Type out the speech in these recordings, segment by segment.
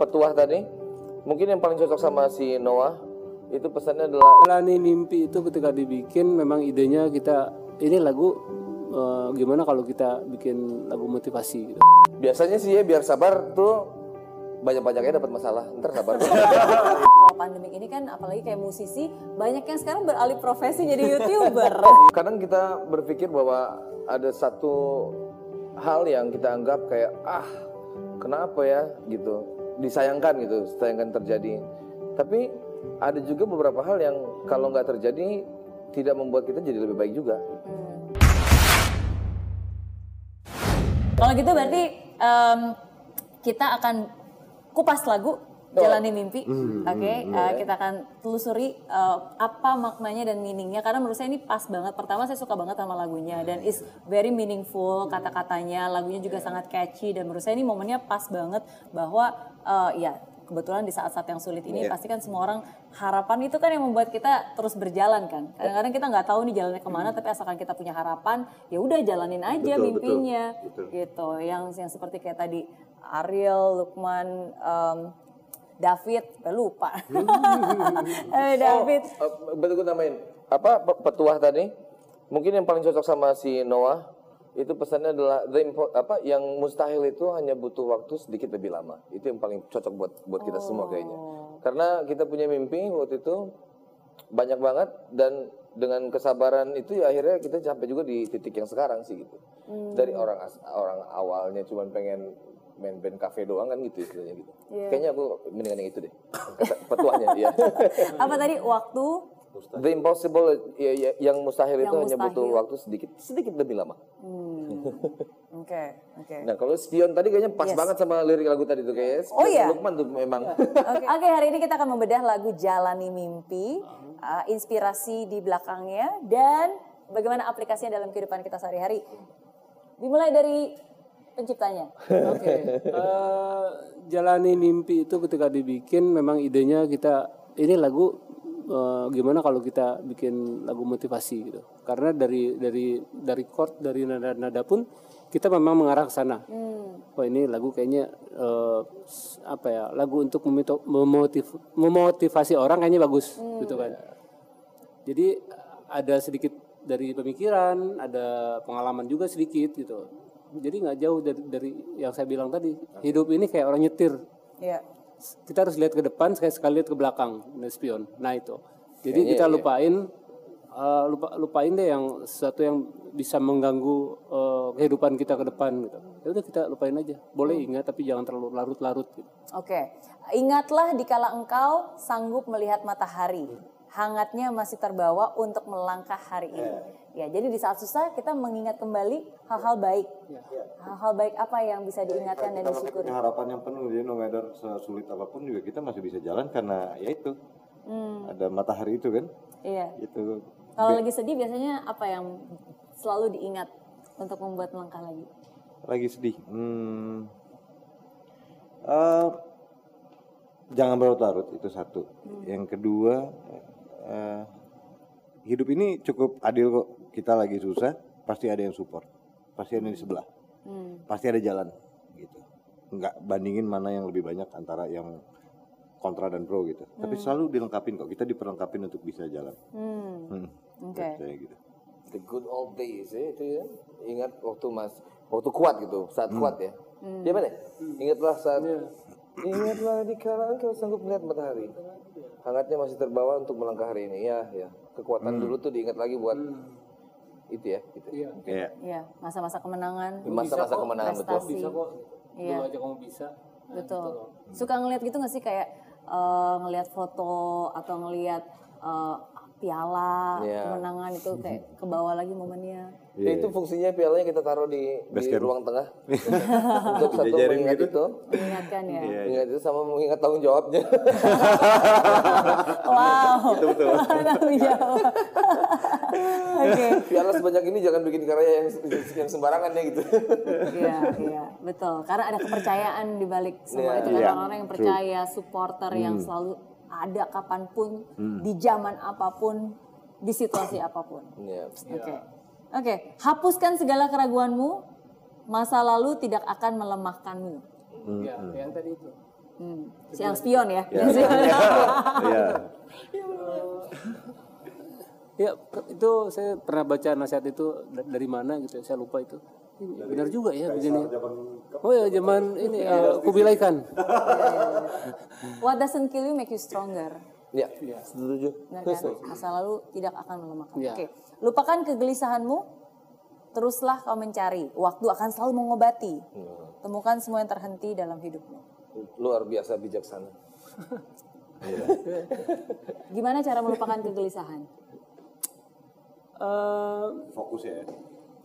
petuah tadi mungkin yang paling cocok sama si Noah itu pesannya adalah Jalani mimpi itu ketika dibikin memang idenya kita ini lagu eh, gimana kalau kita bikin lagu motivasi gitu. biasanya sih ya biar sabar tuh banyak-banyaknya dapat masalah ntar sabar Kalau pandemik ini kan apalagi kayak musisi banyak yang sekarang beralih profesi jadi youtuber. kadang kita berpikir bahwa ada satu hal yang kita anggap kayak ah kenapa ya gitu disayangkan gitu disayangkan terjadi. Tapi ada juga beberapa hal yang kalau nggak terjadi tidak membuat kita jadi lebih baik juga. Kalau gitu berarti em, kita akan kupas lagu Jalani Mimpi. Oke, eh, kita akan telusuri eh, apa maknanya dan meaningnya karena menurut saya ini pas banget. Pertama saya suka banget sama lagunya dan is very meaningful kata-katanya. Lagunya juga sangat catchy dan menurut saya ini momennya pas banget bahwa eh, ya kebetulan di saat-saat yang sulit ini pasti kan semua orang harapan itu kan yang membuat kita terus berjalan kan. Kadang-kadang kita nggak tahu nih jalannya ke mana tapi asalkan kita punya harapan ya udah jalanin aja Betul, mimpinya betul, betul. gitu. Yang yang seperti kayak tadi Ariel, Lukman, em, David, eh, lupa. Eh, David. Oh, betul gue namain apa pe- petuah tadi? Mungkin yang paling cocok sama si Noah itu pesannya adalah the impo- apa yang mustahil itu hanya butuh waktu sedikit lebih lama. Itu yang paling cocok buat buat kita semua kayaknya. Karena kita punya mimpi waktu itu banyak banget dan dengan kesabaran itu ya akhirnya kita sampai juga di titik yang sekarang sih gitu. Dari orang orang awalnya cuma pengen main band cafe doang kan gitu istilahnya gitu kayaknya aku mendingan yang itu deh Kata petuahnya ya Apa tadi waktu? The impossible ya, ya, yang mustahil itu Yang hanya butuh mustahil. waktu sedikit sedikit lebih lama. Oke, oke. Nah kalau spion tadi kayaknya pas banget sama lirik lagu tadi tuh kayaknya. Oh, iya? Lukman tuh memang. Oke, Oke, hari ini kita akan membedah lagu Jalani Mimpi, uh, inspirasi di belakangnya dan bagaimana aplikasinya dalam kehidupan kita sehari-hari. Dimulai dari penciptanya. Oke. Eh, jalani mimpi itu ketika dibikin memang idenya kita ini lagu eh, gimana kalau kita bikin lagu motivasi gitu. Karena dari dari dari chord dari nada-nada pun kita memang mengarah ke sana. Oh ini lagu kayaknya s- apa ya lagu untuk memito- memotiv- memotivasi orang kayaknya bagus gitu kan. Jadi ada sedikit dari pemikiran, ada pengalaman juga sedikit gitu. Jadi nggak jauh dari, dari yang saya bilang tadi. Hidup ini kayak orang nyetir. Iya. Kita harus lihat ke depan, sekali sekali lihat ke belakang, spion. Nah itu. Jadi kita lupain, eh, lupa, lupain deh yang sesuatu yang bisa mengganggu eh, kehidupan kita ke depan gitu. Ya udah kita lupain aja. Boleh ingat tapi jangan terlalu larut-larut gitu. Oke, ingatlah dikala engkau sanggup melihat matahari, hangatnya masih terbawa untuk melangkah hari ini. Ya, jadi di saat susah kita mengingat kembali hal-hal baik. Hal-hal baik apa yang bisa diingatkan dan disyukuri. harapan yang penuh jadi no matter sesulit apa pun juga kita masih bisa jalan karena ya itu ada matahari itu kan Iya. itu Kalau lagi sedih biasanya apa yang selalu diingat untuk membuat melangkah lagi? lagi sedih hmm. Eh, jangan berlarut-larut itu satu yang kedua eh, hidup ini cukup adil kok kita lagi susah pasti ada yang support pasti ada yang di sebelah pasti ada jalan gitu nggak bandingin mana yang lebih banyak antara yang kontra dan pro gitu tapi selalu dilengkapin kok kita diperlengkapin untuk bisa jalan Hmm. hmm. Oke. Saya gitu The good old days ya itu ya. Ingat waktu mas waktu kuat gitu saat kuat ya. Dia mana? Ingatlah saat Ingatlah di kala engkau sanggup melihat matahari. Hangatnya masih terbawa untuk melangkah hari ini. Ya, ya. Kekuatan dulu tuh diingat lagi buat itu ya. Gitu. Iya. Iya. Iya, masa-masa kemenangan. Masa-masa kemenangan betul. Bisa kok. Iya. Dulu aja kamu bisa. Betul. Suka ngeliat gitu gak sih kayak eh, ngelihat foto atau ngelihat eh, piala Iya. kemenangan itu kayak ke bawah lagi momennya. Ya, itu fungsinya pialanya kita taruh di, di ruang tengah. Untuk satu Dijajarin mengingat gitu. itu. Mengingatkan ya. Iya. Mengingat itu sama mengingat tanggung jawabnya. Wow. Tanggung jawab. Oke. Piala sebanyak ini jangan bikin karya yang, yang sembarangan ya gitu. Iya, iya, betul. Karena ada kepercayaan di balik semua Iya. itu kan Iya, orang-orang yang percaya, supporter yang selalu ada kapan pun, di zaman apa pun, di situasi apa pun. Iya. Oke. Oke, hapuskan segala keraguanmu. Masa lalu tidak akan melemahkanmu. Ya, yang tadi itu. Hmm. Si yang spion ya. Iya. Ya itu saya pernah baca nasihat itu da- dari mana gitu, saya lupa itu. Benar juga ya begini. Oh ya zaman ini uh, Kubilai Khan. What doesn't kill you make you stronger. Ya, setuju. Benar kan? Masa lalu tidak akan melemahkan. Iya. Oke. Lupakan kegelisahanmu. Teruslah kau mencari. Waktu akan selalu mengobati. Temukan semua yang terhenti dalam hidupmu. Luar biasa bijaksana. Gimana cara melupakan kegelisahan? Eh, Fokus ya.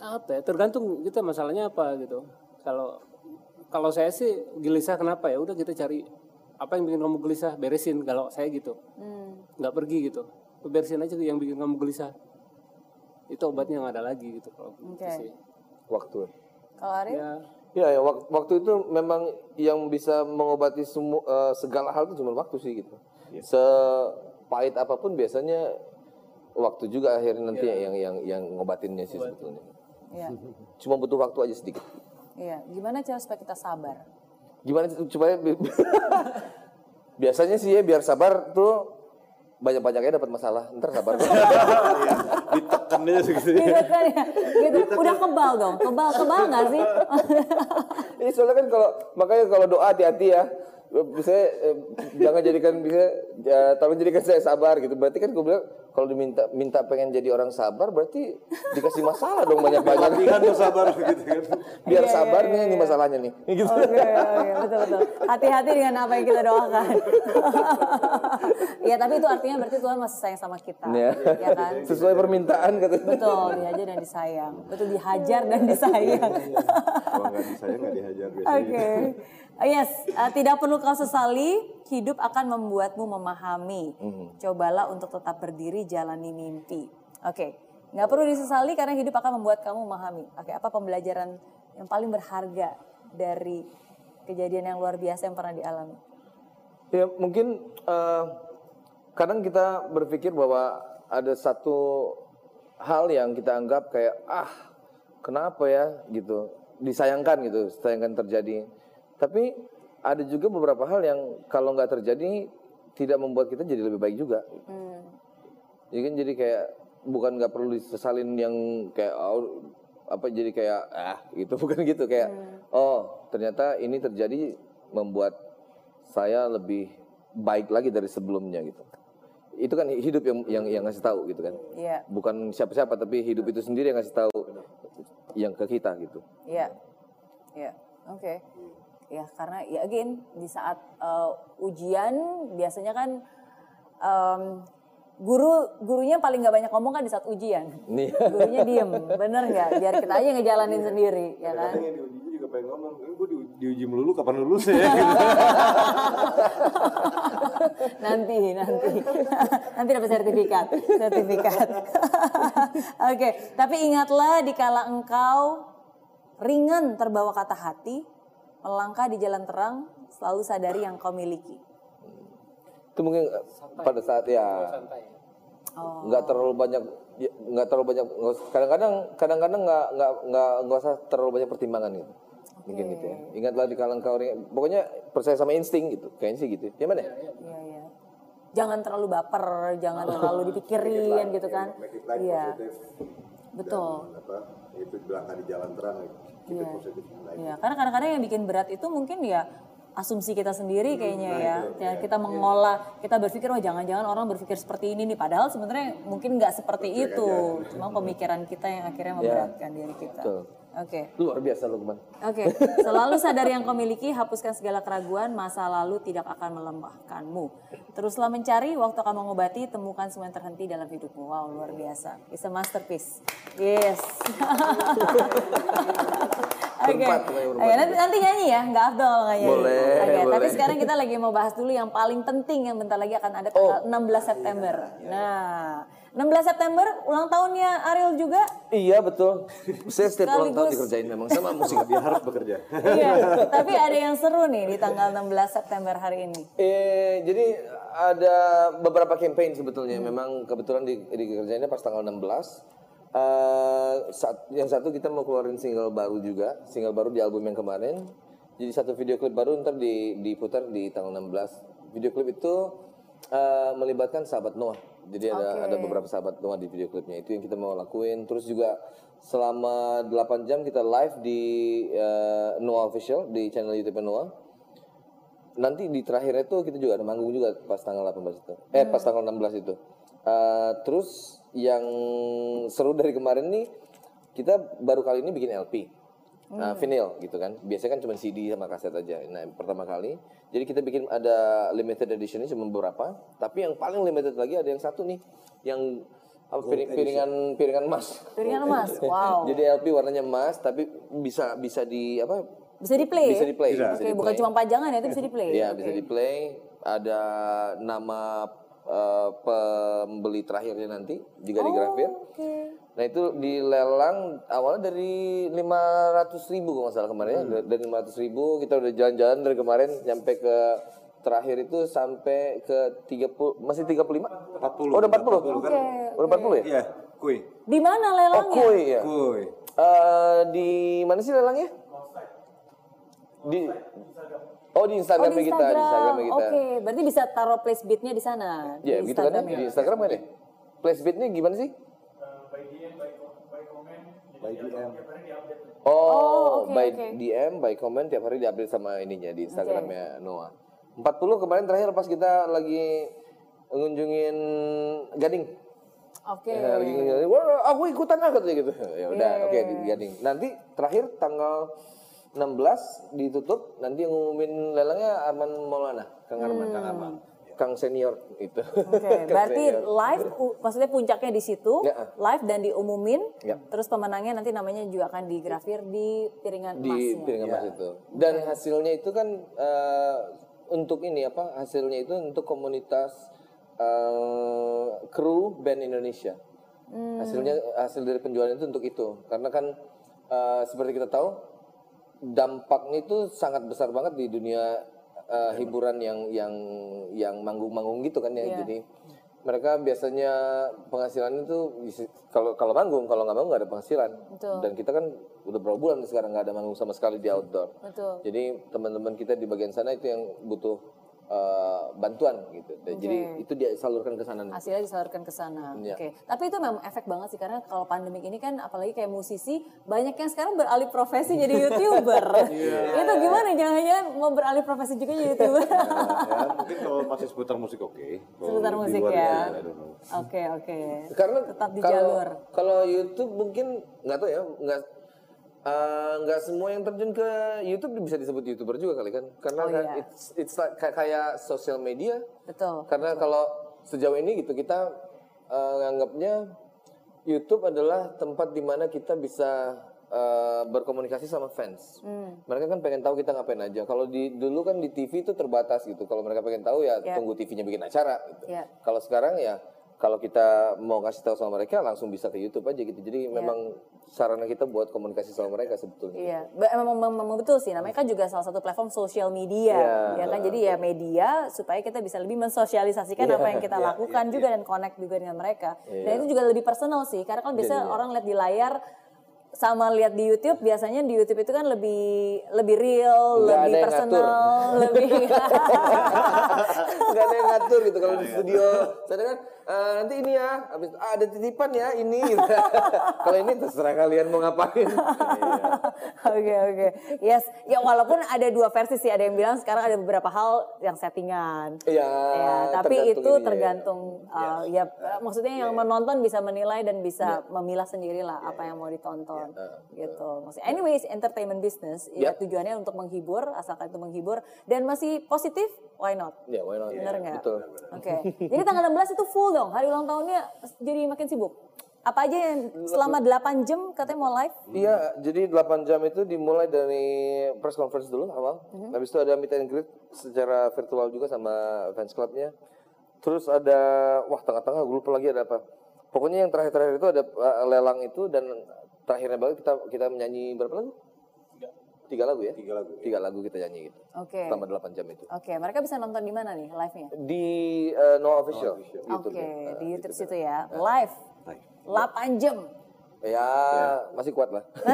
Apa ya? Tergantung kita masalahnya apa gitu. Kalau kalau saya sih gelisah kenapa ya? Udah kita cari apa yang bikin kamu gelisah, beresin. Kalau saya gitu, Hmm. nggak pergi gitu. Beresin aja yang bikin kamu gelisah. Itu obatnya nggak ada lagi gitu kalau gitu Oke. sih. Waktu. Kalau Arif? Ya, Ya, ya wak- waktu itu memang yang bisa mengobati semua eh, segala hal itu cuma waktu sih gitu. Sepahit apa pun biasanya waktu juga akhirnya nanti yang yang yang ngobatinnya sih sebetulnya. Iya. Cuma butuh waktu aja sedikit. Iya. Gimana cara supaya kita sabar? Gimana sih supaya bi- biasanya sih ya biar sabar tuh banyak-banyaknya dapat masalah. Ntar sabar. Ditekan aja segitu. Gitu kan ya? Gitu. Udah kebal dong. Kebal, kebal gak sih? Ini soalnya kan kalau makanya kalau doa hati-hati ya. Bisa eh, jangan jadikan bisa ya, tolong jadikan saya sabar gitu. Berarti kan gue bilang kalau diminta minta pengen jadi orang sabar berarti dikasih masalah dong banyak-banyak. Latihan tuh sabar gitu kan. Biar Iya, sabar iya, nih ini iya. masalahnya nih. Gitu. Oke, oke, betul betul. Hati-hati dengan apa yang kita doakan. Iya, tapi itu artinya berarti Tuhan masih sayang sama kita, Ya. ya kan? Sesuai permintaan katanya. Betul, dihajar dan disayang. Betul dihajar dan disayang. Kalau nggak disayang nggak dihajar biasanya. Oke. Uh, Yes, uh, tidak perlu kau sesali, hidup akan membuatmu memahami. Cobalah untuk tetap berdiri jalani mimpi. Oke, nggak perlu disesali karena hidup akan membuat kamu memahami. Oke, apa pembelajaran yang paling berharga dari kejadian yang luar biasa yang pernah dialami? Ya mungkin eh, kadang kita berpikir bahwa ada satu hal yang kita anggap kayak ah kenapa ya gitu disayangkan gitu disayangkan terjadi tapi ada juga beberapa hal yang kalau nggak terjadi tidak membuat kita jadi lebih baik juga. Hmm. ya kan jadi kayak bukan nggak perlu disesalin yang kayak oh, apa jadi kayak ah gitu. Bukan gitu kayak oh ternyata ini terjadi membuat saya lebih baik lagi dari sebelumnya gitu. Itu kan hidup yang yang yang ngasih tahu gitu kan. Iya, bukan siapa-siapa tapi hidup itu sendiri yang ngasih tahu yang ke kita gitu. Iya, iya. Oke. Ya karena ya again di saat uh, ujian biasanya kan em, guru gurunya paling nggak banyak ngomong kan di saat ujian. nih Gurunya diem, bener nggak? Biar kita aja ngejalanin sendiri, ya kan? Yang diuji juga pengen ngomong, eh, gue di, diuji melulu kapan lulus ya? Gitu. nanti nanti nanti dapat sertifikat sertifikat oke tapi ingatlah dikala engkau ringan terbawa kata hati melangkah di jalan terang selalu sadari yang kau miliki. Itu mungkin eh, pada saat ya. Oh nggak terlalu banyak ya, nggak terlalu banyak kadang-kadang kadang-kadang nggak nggak nggak nggak usah terlalu banyak pertimbangan gitu. Mungkin gitu ya. Ingatlah di kalang kau pokoknya percaya sama insting gitu. Kayaknya sih gitu. Ya mana? Ya iya iya jangan terlalu baper jangan terlalu dipikirin gitu kan. Iya. Betul Dan apa, itu langkah di jalan terang, keep Iya. it positive. Nah, Iya, karena kadang-kadang yang bikin berat itu mungkin ya asumsi kita sendiri kayaknya ya. Ya, kita mengolah, kita berpikir oh jangan-jangan orang berpikir seperti ini nih padahal sebenarnya mungkin nggak seperti itu. Cuma pemikiran kita yang akhirnya memberatkan diri kita. Betul. Oke. luar biasa Lukman Oke, selalu sadar yang kau miliki, hapuskan segala keraguan, masa lalu tidak akan melemahkanmu. Teruslah mencari, waktu akan mengobati, temukan semua yang terhenti dalam hidupmu. Wow, luar biasa. It's a masterpiece. Yes. Oke. Oke, nanti, nanti nyanyi ya, nggak afdol nggak nyanyi. Boleh, Oke, tapi boleh. sekarang kita lagi mau bahas dulu yang paling penting yang bentar lagi akan ada tanggal 16 September. Nah, 16 September ulang tahunnya Ariel juga. iya betul saya setiap ulang tahun dikerjain memang sama musik Dia harus bekerja. Iya, tapi ada yang seru nih di tanggal 16 September hari ini. Eh, jadi ada beberapa campaign sebetulnya. Memang kebetulan di, dikerjainnya pas tanggal 16. Eh, saat, yang satu kita mau keluarin single baru juga, single baru di album yang kemarin. Jadi satu video klip baru ntar di, diputar di tanggal 16. Video klip itu eh, melibatkan sahabat Noah. Jadi ada ada beberapa sahabat Noah di video klipnya. Itu yang kita mau lakuin. Terus juga selama 8 jam kita live di eh, Noah Official di channel YouTube Noah. Nanti di terakhirnya itu kita juga ada manggung juga pas tanggal 18 itu. Eh pas tanggal 16 itu. Eh, terus yang seru dari kemarin nih kita baru kali ini bikin LP. Nah, vinyl gitu kan. Biasanya kan cuma CD sama kaset aja. Nah, pertama kali. Jadi kita bikin ada limited edition ini cuma beberapa, tapi yang paling limited lagi ada yang satu nih yang apa, piring- piringan piringan emas. Piringan emas. Wow. Jadi LP warnanya emas tapi bisa bisa di apa? Bisa di play. Bisa di play. Oke, bisa di bukan cuma pajangan ya, itu bisa di play. Iya, Oke. bisa di play. Ada nama eh, pembeli terakhirnya nanti juga digrafir. Oh, Oke. Nah itu dilelang awalnya dari 500 ribu kalau nggak salah kemarin Hmm. ya. Dari 500 ribu kita udah jalan-jalan dari kemarin sampai ke terakhir itu sampai ke 30 masih 35? 40. Oh, udah 40. Oke. Udah 40 ya? Iya, kue. Di mana Oh, lelangnya? kue ya. Kue. Eh, di mana sih lelangnya? Di Oh, di Oh, Instagram di kita, Instagram. di Instagram kita. Oke, berarti bisa taruh place beat-nya di sana. Ya, di gitu kan ya? Ya? Di Instagram kan ya? Placebitnya gimana sih? By DM. Oh, Oh, oke, by oke. DM, by comment tiap hari diupdate sama ininya di Instagramnya Noah. 40 kemarin terakhir pas kita lagi ngunjungin Gading. Oke. Ya, lagi ngunjungin, Wah, aku ikutan lah katanya gitu. Ya udah, Iya, oke iya, di Gading. Nanti terakhir tanggal 16 ditutup, nanti yang ngumumin lelangnya Arman Maulana, Kang Arman, Kang Arman. Kang senior itu. Hmm. Oke, berarti live, u- maksudnya puncaknya di situ, Ya. live dan diumumin, Ya. terus pemenangnya nanti namanya juga akan digrafir di piringan di emasnya. piringan emas itu. Dan hasilnya itu kan eh, untuk ini apa? Hasilnya itu untuk komunitas eh, kru band Indonesia. Hasilnya hasil dari penjualan itu untuk itu. Karena kan eh, seperti kita tahu dampaknya itu sangat besar banget di dunia eh, hiburan yang yang yang manggung-manggung gitu kan ya. Iya. Jadi mereka biasanya penghasilan itu kalau kalau manggung kalau nggak manggung nggak ada penghasilan Betul. dan kita kan udah berapa bulan sekarang nggak ada manggung sama sekali di outdoor Betul. jadi teman-teman kita di bagian sana itu yang butuh eh, bantuan gitu Dan jadi itu dia salurkan ke sana Hasilnya disalurkan ke sana. Iya. Oke. Tapi itu memang efek banget sih karena kalau pandemik ini kan apalagi kayak musisi banyak yang sekarang beralih profesi jadi YouTuber. itu gimana jangan-jangan mau beralih profesi juga jadi YouTuber? ya, mungkin kalau masih seputar musik oke. Kalau Seputar musik ya. itu, I don't know. Oke, oke. karena tetap di kalau jalur. kalau YouTube mungkin nggak tahu ya nggak eh, nggak semua yang terjun ke YouTube bisa disebut youtuber juga kali kan karena Oh, kan iya. it's it's like kayak, kayak sosial media Betul. Karena kalau sejauh ini gitu kita eh, nganggapnya YouTube adalah tempat di mana kita bisa eh, berkomunikasi sama fans. Hmm. Mereka kan pengen tahu kita ngapain aja. Kalau di dulu kan di TV itu terbatas gitu. Kalau mereka pengen tahu ya Ya. tunggu TV-nya bikin acara gitu. Ya. Kalau sekarang ya kalau kita mau kasih tahu sama mereka langsung bisa ke YouTube aja gitu. Jadi memang sarana kita buat komunikasi sama mereka sebetulnya. Iya, Ba- emang, memang, memang betul sih. Namanya kan juga salah satu platform sosial media, Iya. ya kan. Jadi ya media supaya kita bisa lebih mensosialisasikan Iya, apa yang kita iya, lakukan juga dan connect juga dengan mereka. Dan itu juga lebih personal sih, karena kan biasa Jadinya. orang lihat di layar sama lihat di YouTube biasanya di YouTube itu kan lebih lebih real, Nggak ada lebih yang personal, lebih nggak ada yang ngatur gitu kalau di studio. Saya kan "Eh, nanti ini ya habis ah, ada titipan ya ini. Gitu. kalau ini terserah kalian mau ngapain. Oke oke, yes. Ya walaupun ada dua versi sih, ada yang bilang sekarang ada beberapa hal yang settingan. ya Ya, tapi tergantung itu ya. tergantung uh, ya uh, maksudnya yang menonton bisa menilai dan bisa memilah sendiri lah apa yang mau ditonton gitu. Maksudnya anyways entertainment business ya Ya. tujuannya untuk menghibur asalkan itu menghibur dan masih positif why not? ya why not? Bener nggak? betul Oke. Jadi tanggal 16 itu full dong. Hari ulang tahunnya jadi makin sibuk. Apa aja yang selama 8 jam katanya mau live? Iya, jadi 8 jam itu dimulai dari press conference dulu awal. Mhm. Habis itu ada meet and greet secara virtual juga sama fans clubnya. Terus ada, wah tengah-tengah gue lupa lagi ada apa. Pokoknya yang terakhir-terakhir itu ada uh, lelang itu dan terakhirnya banget kita kita menyanyi berapa lagu? Tiga lagu ya? Tiga lagu. Tiga lagu kita nyanyi gitu. Oke. Selama 8 jam itu. Oke, mereka bisa nonton di mana nih live-nya? Di uh, No Official. Oke, YouTube-nya. Uh, di YouTube situ ya. Live. Live. 8 jam. Ya, masih kuat lah.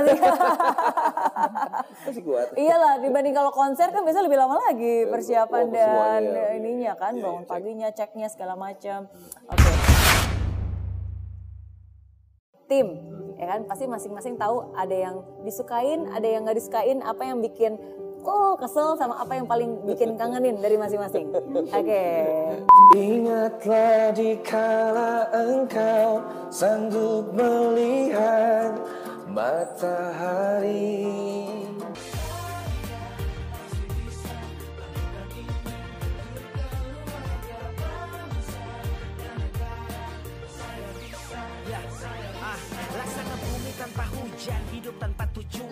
masih kuat. Iyalah dibanding kalau konser kan biasanya lebih lama lagi persiapan oh, dan semuanya, iya. ininya kan bangun paginya ceknya segala macam. Oke. Tim ya kan pasti masing-masing tahu ada yang disukain, ada yang nggak disukain, apa yang bikin oh kesel sama apa yang paling bikin kangenin dari masing-masing. Oke. Ingatlah dikala engkau sanggup melihat matahari.